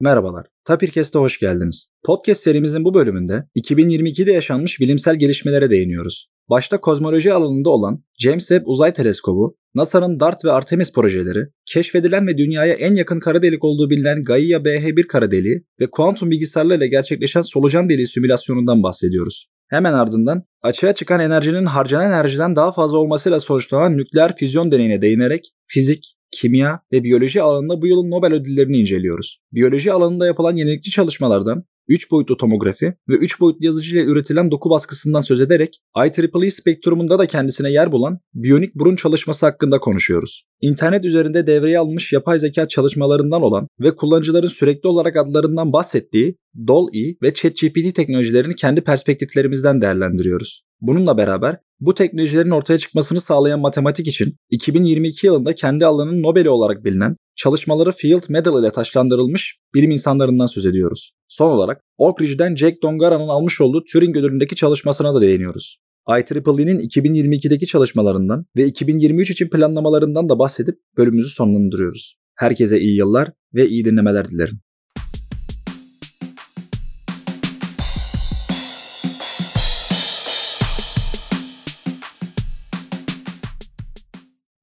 Merhabalar, Tapirkest'e hoş geldiniz. Podcast serimizin bu bölümünde 2022'de yaşanmış bilimsel gelişmelere değiniyoruz. Başta kozmoloji alanında olan James Webb Uzay Teleskobu, NASA'nın DART ve Artemis projeleri, keşfedilen ve dünyaya en yakın kara delik olduğu bilinen Gaia BH1 kara deliği ve kuantum bilgisayarlarıyla gerçekleşen solucan deliği simülasyonundan bahsediyoruz. Hemen ardından açığa çıkan enerjinin harcanan enerjiden daha fazla olmasıyla sonuçlanan nükleer füzyon deneyine değinerek fizik, kimya ve biyoloji alanında bu yılın Nobel ödüllerini inceliyoruz. Biyoloji alanında yapılan yenilikçi çalışmalardan 3 boyutlu tomografi ve 3 boyutlu yazıcı ile üretilen doku baskısından söz ederek IEEE spektrumunda da kendisine yer bulan biyonik burun çalışması hakkında konuşuyoruz. İnternet üzerinde devreye alınmış yapay zeka çalışmalarından olan ve kullanıcıların sürekli olarak adlarından bahsettiği DALL-E ve ChatGPT teknolojilerini kendi perspektiflerimizden değerlendiriyoruz. Bununla beraber bu teknolojilerin ortaya çıkmasını sağlayan matematik için 2022 yılında kendi alanının Nobel'i olarak bilinen çalışmaları Field Medal ile taşlandırılmış bilim insanlarından söz ediyoruz. Son olarak Oak Ridge'den Jack Dongara'nın almış olduğu Turing ödülündeki çalışmasına da değiniyoruz. IEEE'nin 2022'deki çalışmalarından ve 2023 için planlamalarından da bahsedip bölümümüzü sonlandırıyoruz. Herkese iyi yıllar ve iyi dinlemeler dilerim.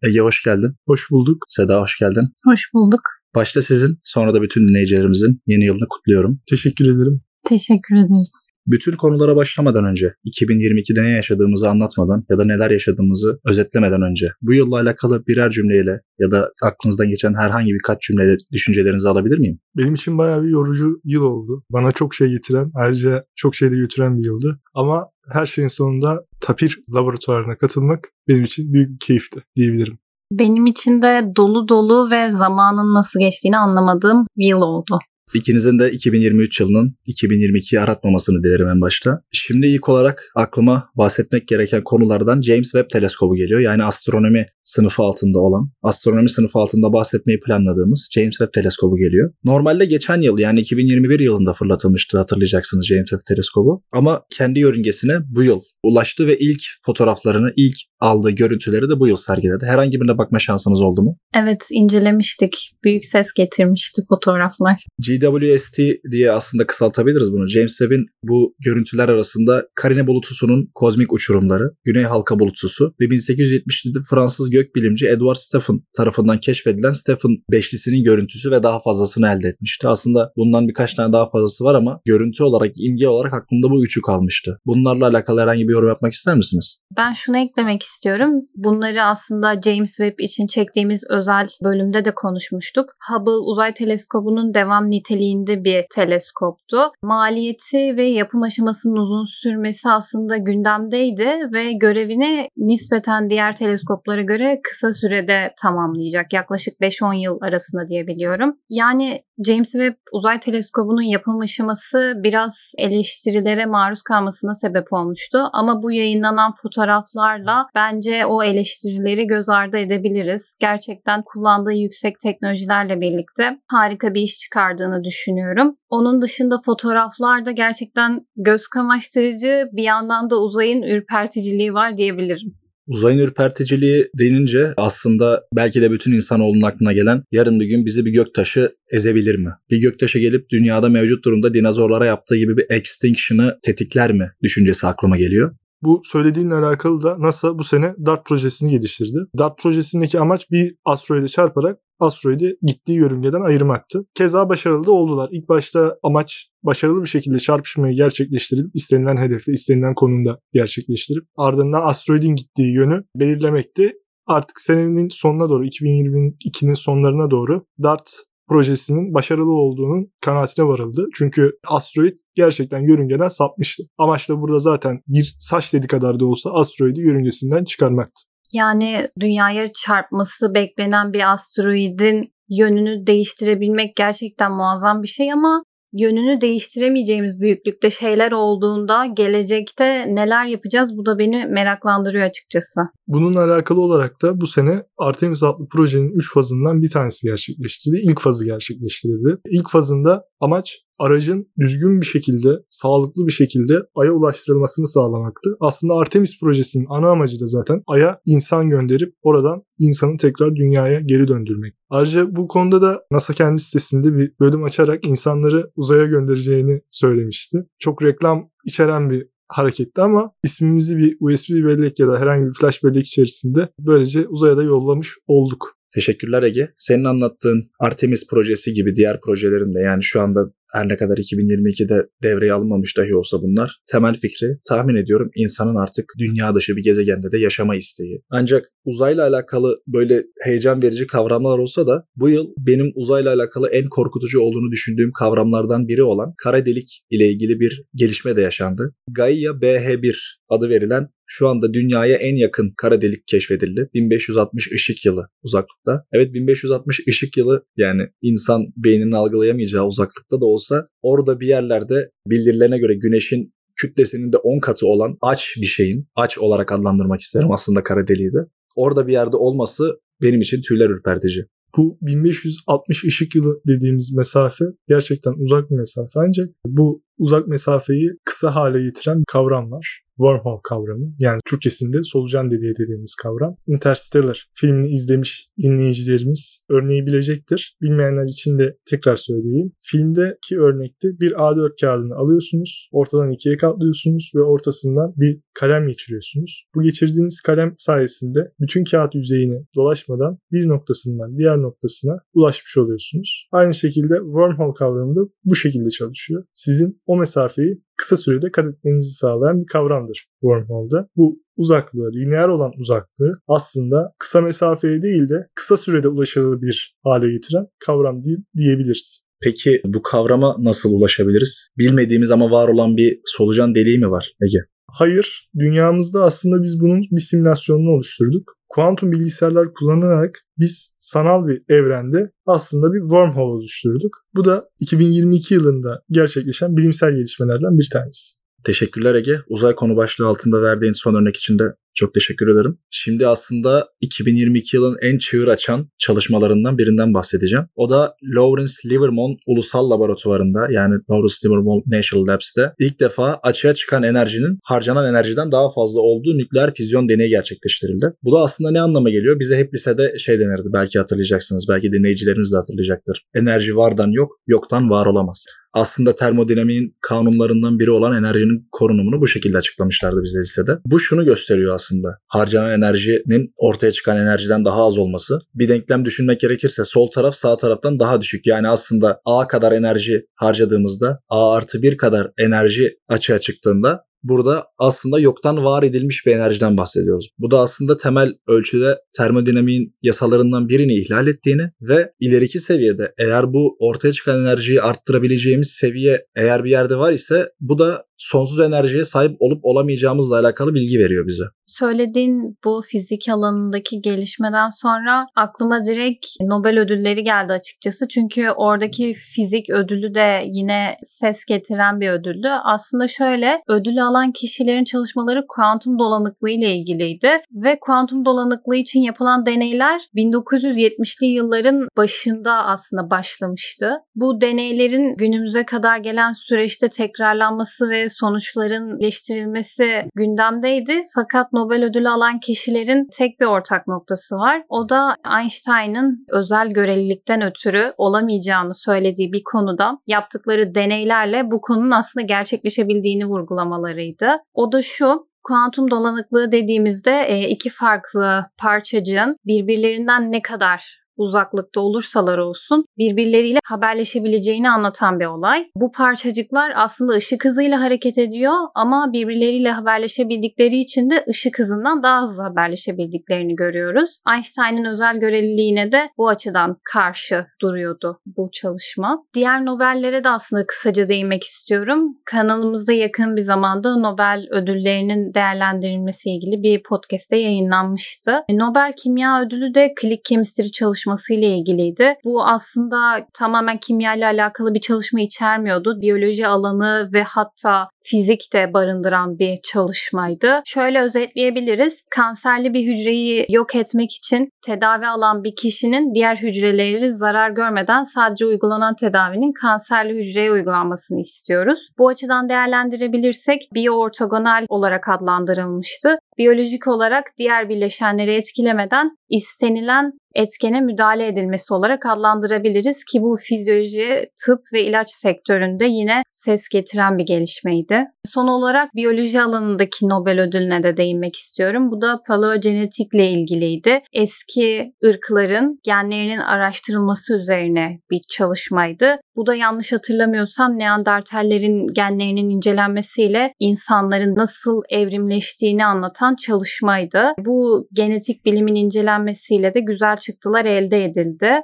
Ege hoş geldin. Hoş bulduk. Seda hoş geldin. Hoş bulduk. Başta sizin sonra da bütün dinleyicilerimizin yeni yılını kutluyorum. Teşekkür ederim. Teşekkür ederiz. Bütün konulara başlamadan önce, 2022'de ne yaşadığımızı anlatmadan ya da neler yaşadığımızı özetlemeden önce bu yılla alakalı birer cümleyle ya da aklınızdan geçen herhangi birkaç cümleyle düşüncelerinizi alabilir miyim? Benim için bayağı bir yorucu yıl oldu. Bana çok şey getiren, ayrıca çok şey de götüren bir yıldı. Ama her şeyin sonunda Tapir laboratuvarına katılmak benim için büyük bir keyifti diyebilirim. Benim için de dolu dolu ve zamanın nasıl geçtiğini anlamadığım bir yıl oldu. İkinizin de 2023 yılının 2022'yi aratmamasını dilerim en başta. Şimdi ilk olarak aklıma bahsetmek gereken konulardan James Webb Teleskobu geliyor. Yani astronomi sınıfı altında olan, astronomi sınıfı altında bahsetmeyi planladığımız James Webb Teleskobu geliyor. Normalde geçen yıl yani 2021 yılında fırlatılmıştı hatırlayacaksınız James Webb Teleskobu. Ama kendi yörüngesine bu yıl ulaştı ve ilk fotoğraflarını, ilk aldığı görüntüleri de bu yıl sergiledi. Herhangi birine bakma şansınız oldu mu? Evet incelemiştik. Büyük ses getirmişti fotoğraflar. GWST diye aslında kısaltabiliriz bunu. James Webb'in bu görüntüler arasında Carine bulutusunun kozmik uçurumları, Güney Halka bulutusu ve 1877 Fransız gökbilimci Edward Stephan tarafından keşfedilen Stephan beşlisinin görüntüsü ve daha fazlasını elde etmişti. Aslında bundan birkaç tane daha fazlası var ama görüntü olarak, imge olarak aklımda bu üçü kalmıştı. Bunlarla alakalı herhangi bir yorum yapmak ister misiniz? Ben şunu eklemek istiyorum. Bunları aslında James Webb için çektiğimiz özel bölümde de konuşmuştuk. Hubble Uzay Teleskobu'nun devam niteliğinde bir teleskoptu. Maliyeti ve yapım aşamasının uzun sürmesi aslında gündemdeydi ve görevini nispeten diğer teleskoplara göre kısa sürede tamamlayacak. Yaklaşık 5-10 yıl arasında diyebiliyorum. Yani James Webb Uzay Teleskobu'nun yapım aşaması biraz eleştirilere maruz kalmasına sebep olmuştu. Ama bu yayınlanan fotoğraflarla bence o eleştirileri göz ardı edebiliriz. Gerçekten kullandığı yüksek teknolojilerle birlikte harika bir iş çıkardığını düşünüyorum. Onun dışında fotoğraflarda gerçekten göz kamaştırıcı bir yandan da uzayın ürperticiliği var diyebilirim. Uzayın ürperticiliği denince aslında belki de bütün insanoğlunun aklına gelen yarın bir gün bizi bir göktaşı ezebilir mi? Bir göktaşı gelip dünyada mevcut durumda dinozorlara yaptığı gibi bir extinction'ı tetikler mi düşüncesi aklıma geliyor. Bu söylediğinle alakalı da NASA bu sene DART projesini geliştirdi. DART projesindeki amaç bir asteroide çarparak asteroidi gittiği yörüngeden ayırmaktı. Keza başarılı da oldular. İlk başta amaç başarılı bir şekilde çarpışmayı gerçekleştirip istenilen hedefte, istenilen konumda gerçekleştirip ardından asteroidin gittiği yönü belirlemekti. Artık senenin sonuna doğru 2022'nin sonlarına doğru DART projesinin başarılı olduğunun kanaatine varıldı. Çünkü asteroid gerçekten yörüngeden sapmıştı. Amaç da burada zaten bir saç dedi kadar da olsa asteroidi yörüngesinden çıkarmaktı. Yani dünyaya çarpması beklenen bir asteroidin yönünü değiştirebilmek gerçekten muazzam bir şey ama yönünü değiştiremeyeceğimiz büyüklükte şeyler olduğunda gelecekte neler yapacağız bu da beni meraklandırıyor açıkçası. Bununla alakalı olarak da bu sene Artemis adlı projenin 3 fazından bir tanesi gerçekleştirildi. İlk fazı gerçekleştirildi. İlk fazında amaç aracın düzgün bir şekilde, sağlıklı bir şekilde Ay'a ulaştırılmasını sağlamaktı. Aslında Artemis projesinin ana amacı da zaten Ay'a insan gönderip oradan insanı tekrar dünyaya geri döndürmek. Ayrıca bu konuda da NASA kendi sitesinde bir bölüm açarak insanları uzaya göndereceğini söylemişti. Çok reklam içeren bir hareketti ama ismimizi bir USB bellek ya da herhangi bir flash bellek içerisinde böylece uzaya da yollamış olduk. Teşekkürler Ege. Senin anlattığın Artemis projesi gibi diğer projelerin de yani şu anda her ne kadar 2022'de devreye alınmamış dahi olsa bunlar temel fikri tahmin ediyorum insanın artık dünya dışı bir gezegende de yaşama isteği. Ancak uzayla alakalı böyle heyecan verici kavramlar olsa da bu yıl benim uzayla alakalı en korkutucu olduğunu düşündüğüm kavramlardan biri olan kara delik ile ilgili bir gelişme de yaşandı. Gaia BH1 adı verilen şu anda dünyaya en yakın kara delik keşfedildi. 1560 ışık yılı uzaklıkta. Evet 1560 ışık yılı yani insan beyninin algılayamayacağı uzaklıkta da olsa orada bir yerlerde bildirilene göre güneşin kütlesinin de 10 katı olan aç bir şeyin, aç olarak adlandırmak isterim aslında kara deliği de. Orada bir yerde olması benim için tüyler ürpertici. Bu 1560 ışık yılı dediğimiz mesafe gerçekten uzak bir mesafe ancak bu uzak mesafeyi kısa hale getiren kavram var wormhole kavramı. Yani Türkçesinde solucan deliği dediğimiz kavram. Interstellar filmini izlemiş dinleyicilerimiz örneği bilecektir. Bilmeyenler için de tekrar söyleyeyim. Filmdeki örnekte bir A4 kağıdını alıyorsunuz. Ortadan ikiye katlıyorsunuz ve ortasından bir kalem geçiriyorsunuz. Bu geçirdiğiniz kalem sayesinde bütün kağıt yüzeyini dolaşmadan bir noktasından diğer noktasına ulaşmış oluyorsunuz. Aynı şekilde wormhole kavramı da bu şekilde çalışıyor. Sizin o mesafeyi kısa sürede kat etmenizi sağlayan bir kavramdır wormhole'da. Bu uzaklığı, lineer olan uzaklığı aslında kısa mesafeye değil de kısa sürede ulaşılır bir hale getiren kavram değil diyebiliriz. Peki bu kavrama nasıl ulaşabiliriz? Bilmediğimiz ama var olan bir solucan deliği mi var Ege? Hayır, dünyamızda aslında biz bunun bir simülasyonunu oluşturduk. Kuantum bilgisayarlar kullanarak biz sanal bir evrende aslında bir wormhole oluşturduk. Bu da 2022 yılında gerçekleşen bilimsel gelişmelerden bir tanesi. Teşekkürler Ege. Uzay konu başlığı altında verdiğin son örnek için de çok teşekkür ederim. Şimdi aslında 2022 yılın en çığır açan çalışmalarından birinden bahsedeceğim. O da Lawrence Livermore Ulusal Laboratuvarı'nda yani Lawrence Livermore National Labs'te ilk defa açığa çıkan enerjinin harcanan enerjiden daha fazla olduğu nükleer füzyon deneyi gerçekleştirildi. Bu da aslında ne anlama geliyor? Bize hep lisede şey denirdi belki hatırlayacaksınız. Belki dinleyicilerimiz de hatırlayacaktır. Enerji vardan yok, yoktan var olamaz aslında termodinamiğin kanunlarından biri olan enerjinin korunumunu bu şekilde açıklamışlardı bize lisede. Bu şunu gösteriyor aslında. Harcanan enerjinin ortaya çıkan enerjiden daha az olması. Bir denklem düşünmek gerekirse sol taraf sağ taraftan daha düşük. Yani aslında A kadar enerji harcadığımızda A artı 1 kadar enerji açığa çıktığında burada aslında yoktan var edilmiş bir enerjiden bahsediyoruz. Bu da aslında temel ölçüde termodinamiğin yasalarından birini ihlal ettiğini ve ileriki seviyede eğer bu ortaya çıkan enerjiyi arttırabileceğimiz seviye eğer bir yerde var ise bu da sonsuz enerjiye sahip olup olamayacağımızla alakalı bilgi veriyor bize. Söylediğin bu fizik alanındaki gelişmeden sonra aklıma direkt Nobel ödülleri geldi açıkçası. Çünkü oradaki fizik ödülü de yine ses getiren bir ödüldü. Aslında şöyle ödül alan kişilerin çalışmaları kuantum dolanıklığı ile ilgiliydi ve kuantum dolanıklığı için yapılan deneyler 1970'li yılların başında aslında başlamıştı. Bu deneylerin günümüze kadar gelen süreçte tekrarlanması ve sonuçların iyileştirilmesi gündemdeydi. Fakat Nobel ödülü alan kişilerin tek bir ortak noktası var. O da Einstein'ın özel görelilikten ötürü olamayacağını söylediği bir konuda yaptıkları deneylerle bu konunun aslında gerçekleşebildiğini vurgulamalarıydı. O da şu, Kuantum dolanıklığı dediğimizde iki farklı parçacığın birbirlerinden ne kadar uzaklıkta olursalar olsun birbirleriyle haberleşebileceğini anlatan bir olay. Bu parçacıklar aslında ışık hızıyla hareket ediyor ama birbirleriyle haberleşebildikleri için de ışık hızından daha hızlı haberleşebildiklerini görüyoruz. Einstein'ın özel göreliliğine de bu açıdan karşı duruyordu bu çalışma. Diğer Nobel'lere de aslında kısaca değinmek istiyorum. Kanalımızda yakın bir zamanda Nobel ödüllerinin değerlendirilmesi ilgili bir podcast'te yayınlanmıştı. Nobel Kimya Ödülü de Click Chemistry çalışması çalışması ile ilgiliydi. Bu aslında tamamen kimya ile alakalı bir çalışma içermiyordu. Biyoloji alanı ve hatta fizik de barındıran bir çalışmaydı. Şöyle özetleyebiliriz. Kanserli bir hücreyi yok etmek için tedavi alan bir kişinin diğer hücreleriyle zarar görmeden sadece uygulanan tedavinin kanserli hücreye uygulanmasını istiyoruz. Bu açıdan değerlendirebilirsek biyoortogonal olarak adlandırılmıştı. Biyolojik olarak diğer bileşenleri etkilemeden istenilen etkene müdahale edilmesi olarak adlandırabiliriz ki bu fizyoloji, tıp ve ilaç sektöründe yine ses getiren bir gelişmeydi. Son olarak biyoloji alanındaki Nobel ödülüne de değinmek istiyorum. Bu da paleogenetikle ilgiliydi. Eski ırkların genlerinin araştırılması üzerine bir çalışmaydı. Bu da yanlış hatırlamıyorsam Neandertallerin genlerinin incelenmesiyle insanların nasıl evrimleştiğini anlatan çalışmaydı. Bu genetik bilimin incelenmesiyle de güzel çıktılar elde edildi.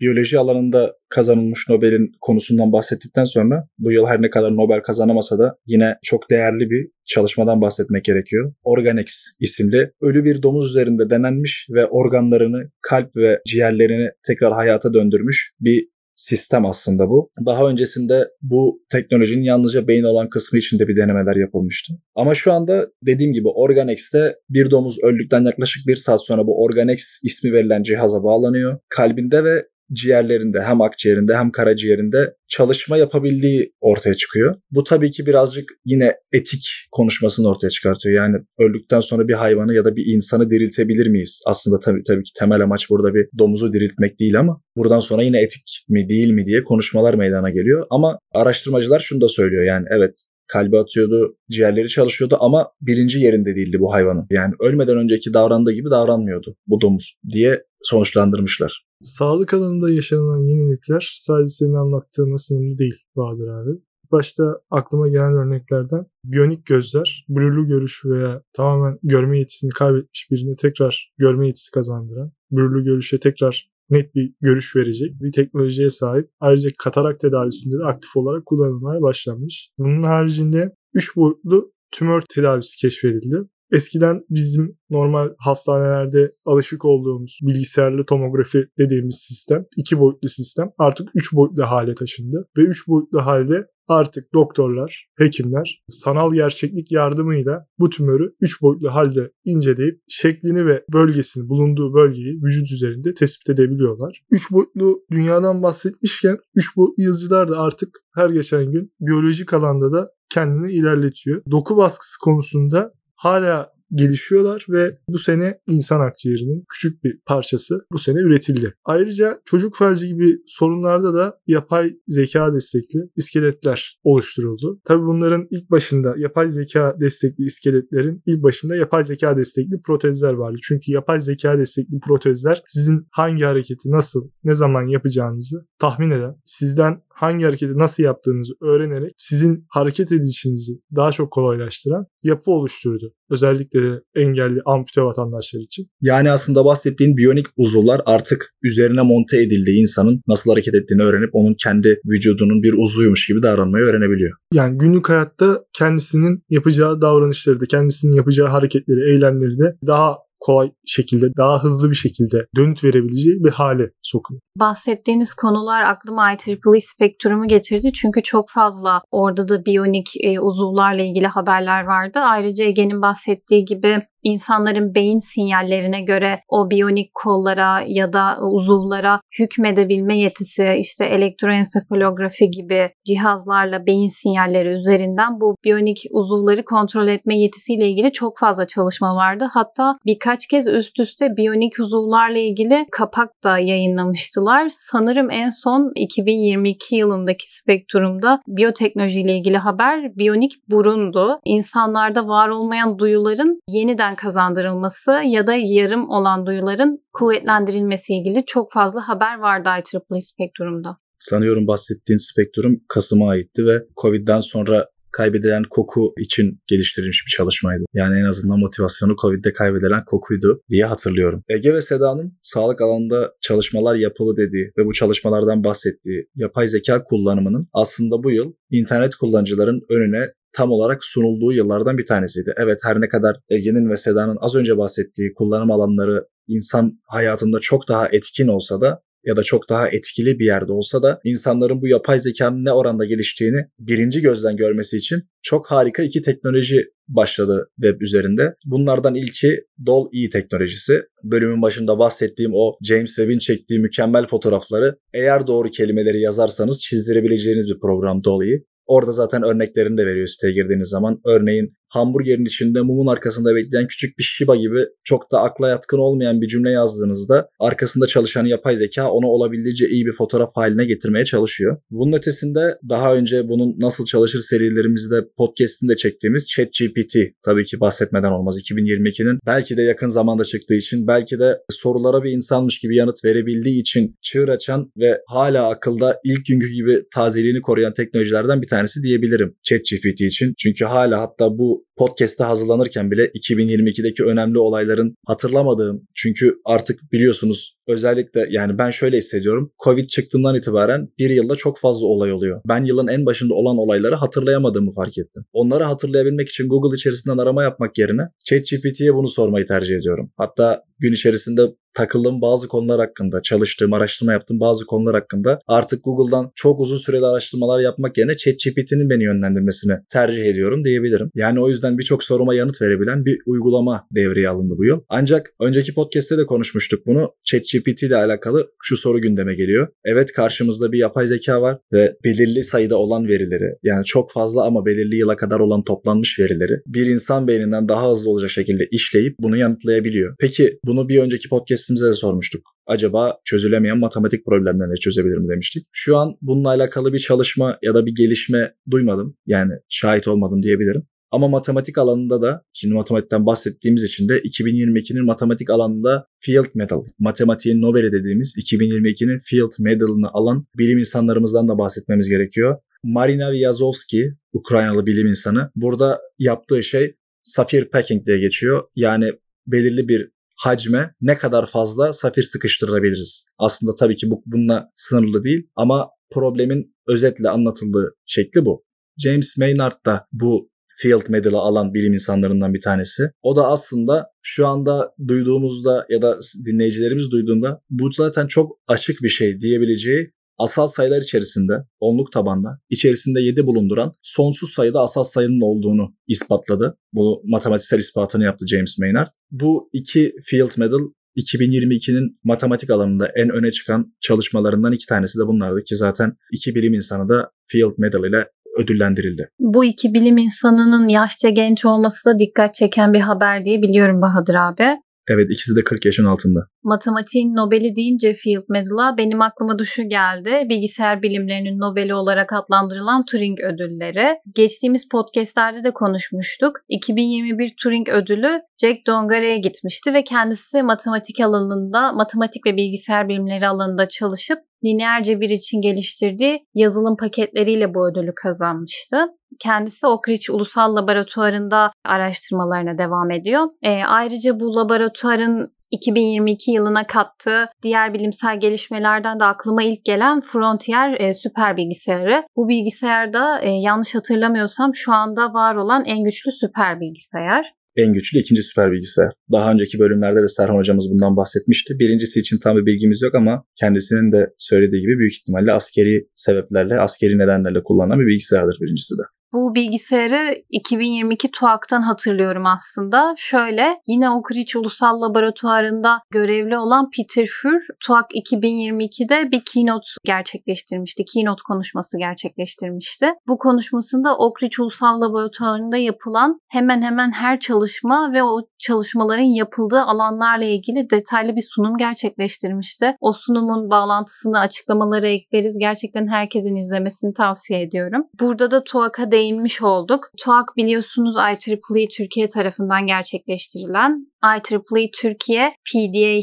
Biyoloji alanında kazanılmış Nobel'in konusundan bahsettikten sonra bu yıl her ne kadar Nobel kazanamasa da yine çok değerli bir çalışmadan bahsetmek gerekiyor. Organex isimli ölü bir domuz üzerinde denenmiş ve organlarını, kalp ve ciğerlerini tekrar hayata döndürmüş bir sistem aslında bu. Daha öncesinde bu teknolojinin yalnızca beyin olan kısmı için de bir denemeler yapılmıştı. Ama şu anda dediğim gibi Organex'te bir domuz öldükten yaklaşık bir saat sonra bu Organex ismi verilen cihaza bağlanıyor. Kalbinde ve ciğerlerinde hem akciğerinde hem karaciğerinde çalışma yapabildiği ortaya çıkıyor. Bu tabii ki birazcık yine etik konuşmasını ortaya çıkartıyor. Yani öldükten sonra bir hayvanı ya da bir insanı diriltebilir miyiz? Aslında tabii, tabii ki temel amaç burada bir domuzu diriltmek değil ama buradan sonra yine etik mi değil mi diye konuşmalar meydana geliyor. Ama araştırmacılar şunu da söylüyor yani evet kalbi atıyordu, ciğerleri çalışıyordu ama bilinci yerinde değildi bu hayvanın. Yani ölmeden önceki davrandığı gibi davranmıyordu bu domuz diye sonuçlandırmışlar. Sağlık alanında yaşanan yenilikler sadece senin anlattığın sınırlı değil Bahadır abi. Başta aklıma gelen örneklerden biyonik gözler, blurlu görüş veya tamamen görme yetisini kaybetmiş birine tekrar görme yetisi kazandıran, blurlu görüşe tekrar net bir görüş verecek bir teknolojiye sahip. Ayrıca katarak tedavisinde de aktif olarak kullanılmaya başlanmış. Bunun haricinde 3 boyutlu tümör tedavisi keşfedildi. Eskiden bizim normal hastanelerde alışık olduğumuz bilgisayarlı tomografi dediğimiz sistem, iki boyutlu sistem artık üç boyutlu hale taşındı. Ve üç boyutlu halde artık doktorlar, hekimler sanal gerçeklik yardımıyla bu tümörü 3 boyutlu halde inceleyip şeklini ve bölgesini, bulunduğu bölgeyi vücut üzerinde tespit edebiliyorlar. 3 boyutlu dünyadan bahsetmişken 3 boyutlu yazıcılar da artık her geçen gün biyolojik alanda da kendini ilerletiyor. Doku baskısı konusunda hala gelişiyorlar ve bu sene insan akciğerinin küçük bir parçası bu sene üretildi. Ayrıca çocuk felci gibi sorunlarda da yapay zeka destekli iskeletler oluşturuldu. Tabi bunların ilk başında yapay zeka destekli iskeletlerin ilk başında yapay zeka destekli protezler vardı. Çünkü yapay zeka destekli protezler sizin hangi hareketi nasıl, ne zaman yapacağınızı tahmin eden, sizden hangi hareketi nasıl yaptığınızı öğrenerek sizin hareket edişinizi daha çok kolaylaştıran yapı oluşturdu. Özellikle de engelli ampute vatandaşlar için. Yani aslında bahsettiğin biyonik uzuvlar artık üzerine monte edildiği insanın nasıl hareket ettiğini öğrenip onun kendi vücudunun bir uzvuymuş gibi davranmayı öğrenebiliyor. Yani günlük hayatta kendisinin yapacağı davranışları da, kendisinin yapacağı hareketleri, eylemleri de daha kolay şekilde, daha hızlı bir şekilde dönüt verebileceği bir hale sokuyor. Bahsettiğiniz konular aklıma IEEE spektrumu getirdi. Çünkü çok fazla orada da biyonik e, uzuvlarla ilgili haberler vardı. Ayrıca Ege'nin bahsettiği gibi insanların beyin sinyallerine göre o biyonik kollara ya da uzuvlara hükmedebilme yetisi işte elektroensefalografi gibi cihazlarla beyin sinyalleri üzerinden bu biyonik uzuvları kontrol etme yetisiyle ilgili çok fazla çalışma vardı. Hatta birkaç kez üst üste biyonik uzuvlarla ilgili kapak da yayınlamıştılar. Sanırım en son 2022 yılındaki spektrumda biyoteknolojiyle ilgili haber biyonik burundu. İnsanlarda var olmayan duyuların yeniden yeniden kazandırılması ya da yarım olan duyuların kuvvetlendirilmesi ilgili çok fazla haber vardı IEEE spektrumda. Sanıyorum bahsettiğin spektrum Kasım'a aitti ve Covid'den sonra kaybedilen koku için geliştirilmiş bir çalışmaydı. Yani en azından motivasyonu Covid'de kaybedilen kokuydu diye hatırlıyorum. Ege ve Seda'nın sağlık alanında çalışmalar yapılı dediği ve bu çalışmalardan bahsettiği yapay zeka kullanımının aslında bu yıl internet kullanıcıların önüne tam olarak sunulduğu yıllardan bir tanesiydi. Evet her ne kadar Ege'nin ve Seda'nın az önce bahsettiği kullanım alanları insan hayatında çok daha etkin olsa da ya da çok daha etkili bir yerde olsa da insanların bu yapay zekanın ne oranda geliştiğini birinci gözden görmesi için çok harika iki teknoloji başladı web üzerinde. Bunlardan ilki Dall-E teknolojisi. Bölümün başında bahsettiğim o James Webb'in çektiği mükemmel fotoğrafları eğer doğru kelimeleri yazarsanız çizdirebileceğiniz bir program Dall-E. Orada zaten örneklerini de veriyor siteye girdiğiniz zaman. Örneğin hamburgerin içinde mumun arkasında bekleyen küçük bir Shiba gibi çok da akla yatkın olmayan bir cümle yazdığınızda arkasında çalışan yapay zeka onu olabildiğince iyi bir fotoğraf haline getirmeye çalışıyor. Bunun ötesinde daha önce bunun nasıl çalışır serilerimizde podcast'inde çektiğimiz ChatGPT tabii ki bahsetmeden olmaz 2022'nin belki de yakın zamanda çıktığı için belki de sorulara bir insanmış gibi yanıt verebildiği için çığır açan ve hala akılda ilk günkü gibi tazeliğini koruyan teknolojilerden bir tanesi diyebilirim ChatGPT için. Çünkü hala hatta bu podcast'te hazırlanırken bile 2022'deki önemli olayların hatırlamadığım çünkü artık biliyorsunuz özellikle yani ben şöyle hissediyorum. Covid çıktığından itibaren bir yılda çok fazla olay oluyor. Ben yılın en başında olan olayları hatırlayamadığımı fark ettim. Onları hatırlayabilmek için Google içerisinden arama yapmak yerine ChatGPT'ye bunu sormayı tercih ediyorum. Hatta gün içerisinde takıldığım bazı konular hakkında, çalıştığım, araştırma yaptığım bazı konular hakkında artık Google'dan çok uzun süreli araştırmalar yapmak yerine ChatGPT'nin beni yönlendirmesini tercih ediyorum diyebilirim. Yani o yüzden birçok soruma yanıt verebilen bir uygulama devreye alındı bu yıl. Ancak önceki podcast'te de konuşmuştuk bunu. ChatGPT ile alakalı şu soru gündeme geliyor. Evet karşımızda bir yapay zeka var ve belirli sayıda olan verileri yani çok fazla ama belirli yıla kadar olan toplanmış verileri bir insan beyninden daha hızlı olacak şekilde işleyip bunu yanıtlayabiliyor. Peki bunu bir önceki podcast'imize de sormuştuk. Acaba çözülemeyen matematik problemlerini çözebilir mi demiştik. Şu an bununla alakalı bir çalışma ya da bir gelişme duymadım. Yani şahit olmadım diyebilirim. Ama matematik alanında da şimdi matematikten bahsettiğimiz için de 2022'nin matematik alanında Field Medal, matematiğin Nobel'i dediğimiz 2022'nin Field Medal'ını alan bilim insanlarımızdan da bahsetmemiz gerekiyor. Marina Vyazovski, Ukraynalı bilim insanı. Burada yaptığı şey safir packing diye geçiyor. Yani belirli bir hacme ne kadar fazla safir sıkıştırabiliriz. Aslında tabii ki bu bununla sınırlı değil ama problemin özetle anlatıldığı şekli bu. James Maynard da bu Field Medal'ı alan bilim insanlarından bir tanesi. O da aslında şu anda duyduğumuzda ya da dinleyicilerimiz duyduğunda bu zaten çok açık bir şey diyebileceği asal sayılar içerisinde onluk tabanda içerisinde 7 bulunduran sonsuz sayıda asal sayının olduğunu ispatladı. Bu matematiksel ispatını yaptı James Maynard. Bu iki Field Medal 2022'nin matematik alanında en öne çıkan çalışmalarından iki tanesi de bunlardı ki zaten iki bilim insanı da Field Medal ile ödüllendirildi. Bu iki bilim insanının yaşça genç olması da dikkat çeken bir haber diye biliyorum Bahadır abi. Evet ikisi de 40 yaşın altında. Matematiğin Nobel'i deyince Field Medal'a benim aklıma düşü geldi. Bilgisayar bilimlerinin Nobel'i olarak adlandırılan Turing ödülleri. Geçtiğimiz podcastlerde de konuşmuştuk. 2021 Turing ödülü Jack Dongare'ye gitmişti ve kendisi matematik alanında, matematik ve bilgisayar bilimleri alanında çalışıp lineer cebir için geliştirdiği yazılım paketleriyle bu ödülü kazanmıştı. Kendisi Oak Ridge Ulusal Laboratuvarı'nda araştırmalarına devam ediyor. E, ayrıca bu laboratuvarın 2022 yılına kattığı diğer bilimsel gelişmelerden de aklıma ilk gelen Frontier e, süper bilgisayarı. Bu bilgisayarda e, yanlış hatırlamıyorsam şu anda var olan en güçlü süper bilgisayar en güçlü ikinci süper bilgisayar. Daha önceki bölümlerde de Serhan hocamız bundan bahsetmişti. Birincisi için tam bir bilgimiz yok ama kendisinin de söylediği gibi büyük ihtimalle askeri sebeplerle, askeri nedenlerle kullanılan bir bilgisayardır birincisi de. Bu bilgisayarı 2022 TUAK'tan hatırlıyorum aslında. Şöyle yine Ridge Ulusal Laboratuvarı'nda görevli olan Peter Fur TUAK 2022'de bir keynote gerçekleştirmişti. Keynote konuşması gerçekleştirmişti. Bu konuşmasında Ridge Ulusal Laboratuvarı'nda yapılan hemen hemen her çalışma ve o çalışmaların yapıldığı alanlarla ilgili detaylı bir sunum gerçekleştirmişti. O sunumun bağlantısını açıklamalara ekleriz. Gerçekten herkesin izlemesini tavsiye ediyorum. Burada da TUAK'a değinmiş olduk. TUAK biliyorsunuz IEEE Türkiye tarafından gerçekleştirilen IEEE Türkiye PDA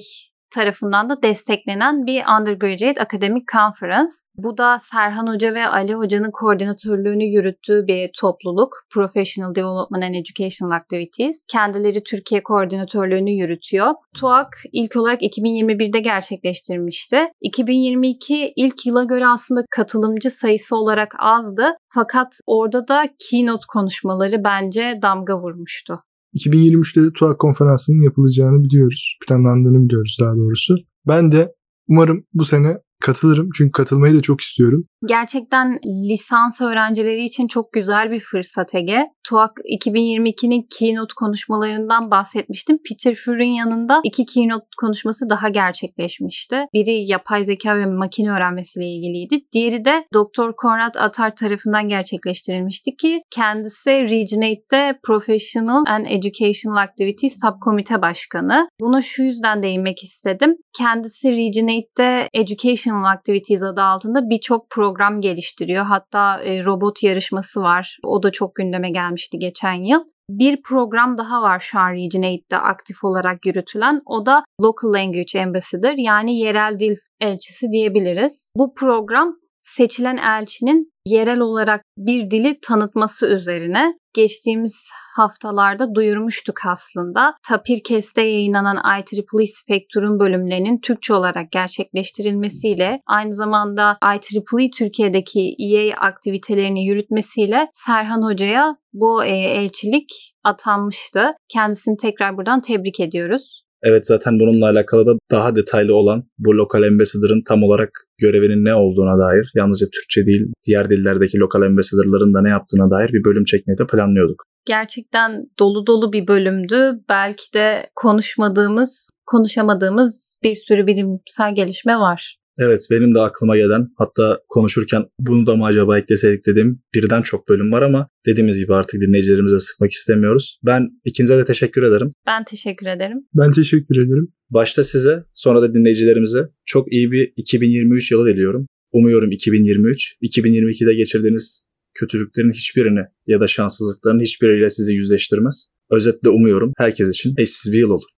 tarafından da desteklenen bir undergraduate academic conference. Bu da Serhan Hoca ve Ali Hoca'nın koordinatörlüğünü yürüttüğü bir topluluk. Professional Development and Educational Activities. Kendileri Türkiye koordinatörlüğünü yürütüyor. TUAK ilk olarak 2021'de gerçekleştirmişti. 2022 ilk yıla göre aslında katılımcı sayısı olarak azdı. Fakat orada da keynote konuşmaları bence damga vurmuştu. 2023'te de TUAK konferansının yapılacağını biliyoruz. Planlandığını biliyoruz daha doğrusu. Ben de Umarım bu sene katılırım çünkü katılmayı da çok istiyorum. Gerçekten lisans öğrencileri için çok güzel bir fırsat Ege. TUAK 2022'nin keynote konuşmalarından bahsetmiştim. Peter Fur'un yanında iki keynote konuşması daha gerçekleşmişti. Biri yapay zeka ve makine öğrenmesiyle ilgiliydi. Diğeri de Dr. Konrad Atar tarafından gerçekleştirilmişti ki kendisi Regionate'de Professional and Educational Activities Subkomite Başkanı. Buna şu yüzden değinmek istedim. Kendisi Regionate'de Educational Activities adı altında birçok program geliştiriyor. Hatta e, robot yarışması var. O da çok gündeme gelmişti geçen yıl. Bir program daha var şu an Region 8'de aktif olarak yürütülen. O da Local Language Ambassador yani yerel dil elçisi diyebiliriz. Bu program seçilen elçinin yerel olarak bir dili tanıtması üzerine geçtiğimiz haftalarda duyurmuştuk aslında. Tapirkes'te yayınlanan IEEE Spectrum bölümlerinin Türkçe olarak gerçekleştirilmesiyle aynı zamanda IEEE Türkiye'deki EA aktivitelerini yürütmesiyle Serhan Hoca'ya bu e, elçilik atanmıştı. Kendisini tekrar buradan tebrik ediyoruz. Evet zaten bununla alakalı da daha detaylı olan bu lokal ambassador'ın tam olarak görevinin ne olduğuna dair yalnızca Türkçe değil diğer dillerdeki lokal ambassador'ların da ne yaptığına dair bir bölüm çekmeyi de planlıyorduk. Gerçekten dolu dolu bir bölümdü. Belki de konuşmadığımız, konuşamadığımız bir sürü bilimsel gelişme var. Evet benim de aklıma gelen hatta konuşurken bunu da mı acaba ekleseydik dediğim birden çok bölüm var ama dediğimiz gibi artık dinleyicilerimize sıkmak istemiyoruz. Ben ikinize de teşekkür ederim. Ben teşekkür ederim. Ben teşekkür ederim. Başta size sonra da dinleyicilerimize çok iyi bir 2023 yılı diliyorum. Umuyorum 2023, 2022'de geçirdiğiniz kötülüklerin hiçbirini ya da şanssızlıkların hiçbiriyle sizi yüzleştirmez. Özetle umuyorum herkes için eşsiz bir yıl olur.